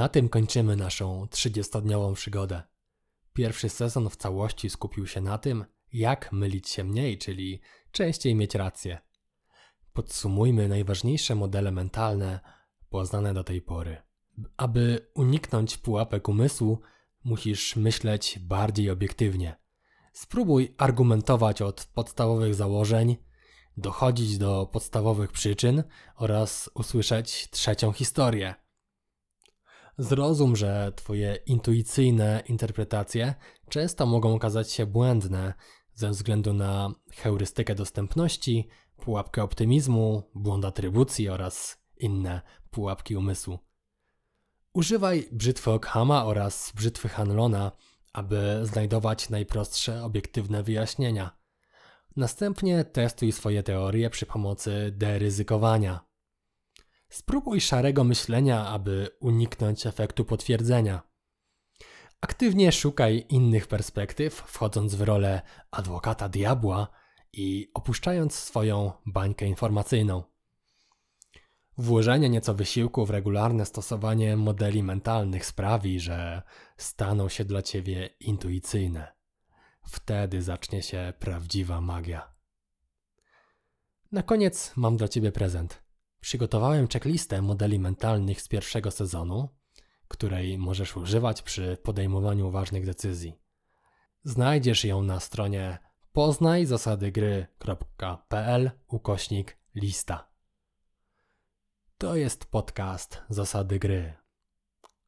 Na tym kończymy naszą 30-dniową przygodę. Pierwszy sezon w całości skupił się na tym, jak mylić się mniej, czyli częściej mieć rację. Podsumujmy najważniejsze modele mentalne poznane do tej pory. Aby uniknąć pułapek umysłu, musisz myśleć bardziej obiektywnie. Spróbuj argumentować od podstawowych założeń, dochodzić do podstawowych przyczyn oraz usłyszeć trzecią historię. Zrozum, że Twoje intuicyjne interpretacje często mogą okazać się błędne ze względu na heurystykę dostępności, pułapkę optymizmu, błąd atrybucji oraz inne pułapki umysłu. Używaj brzytwy Ockhama oraz brzytwy Hanlona, aby znajdować najprostsze obiektywne wyjaśnienia. Następnie testuj swoje teorie przy pomocy deryzykowania. Spróbuj szarego myślenia, aby uniknąć efektu potwierdzenia. Aktywnie szukaj innych perspektyw, wchodząc w rolę adwokata diabła i opuszczając swoją bańkę informacyjną. Włożenie nieco wysiłku w regularne stosowanie modeli mentalnych sprawi, że staną się dla ciebie intuicyjne. Wtedy zacznie się prawdziwa magia. Na koniec mam dla ciebie prezent. Przygotowałem checklistę modeli mentalnych z pierwszego sezonu, której możesz używać przy podejmowaniu ważnych decyzji. Znajdziesz ją na stronie poznajzasadygry.pl ukośnik lista. To jest podcast Zasady Gry.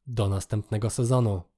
Do następnego sezonu.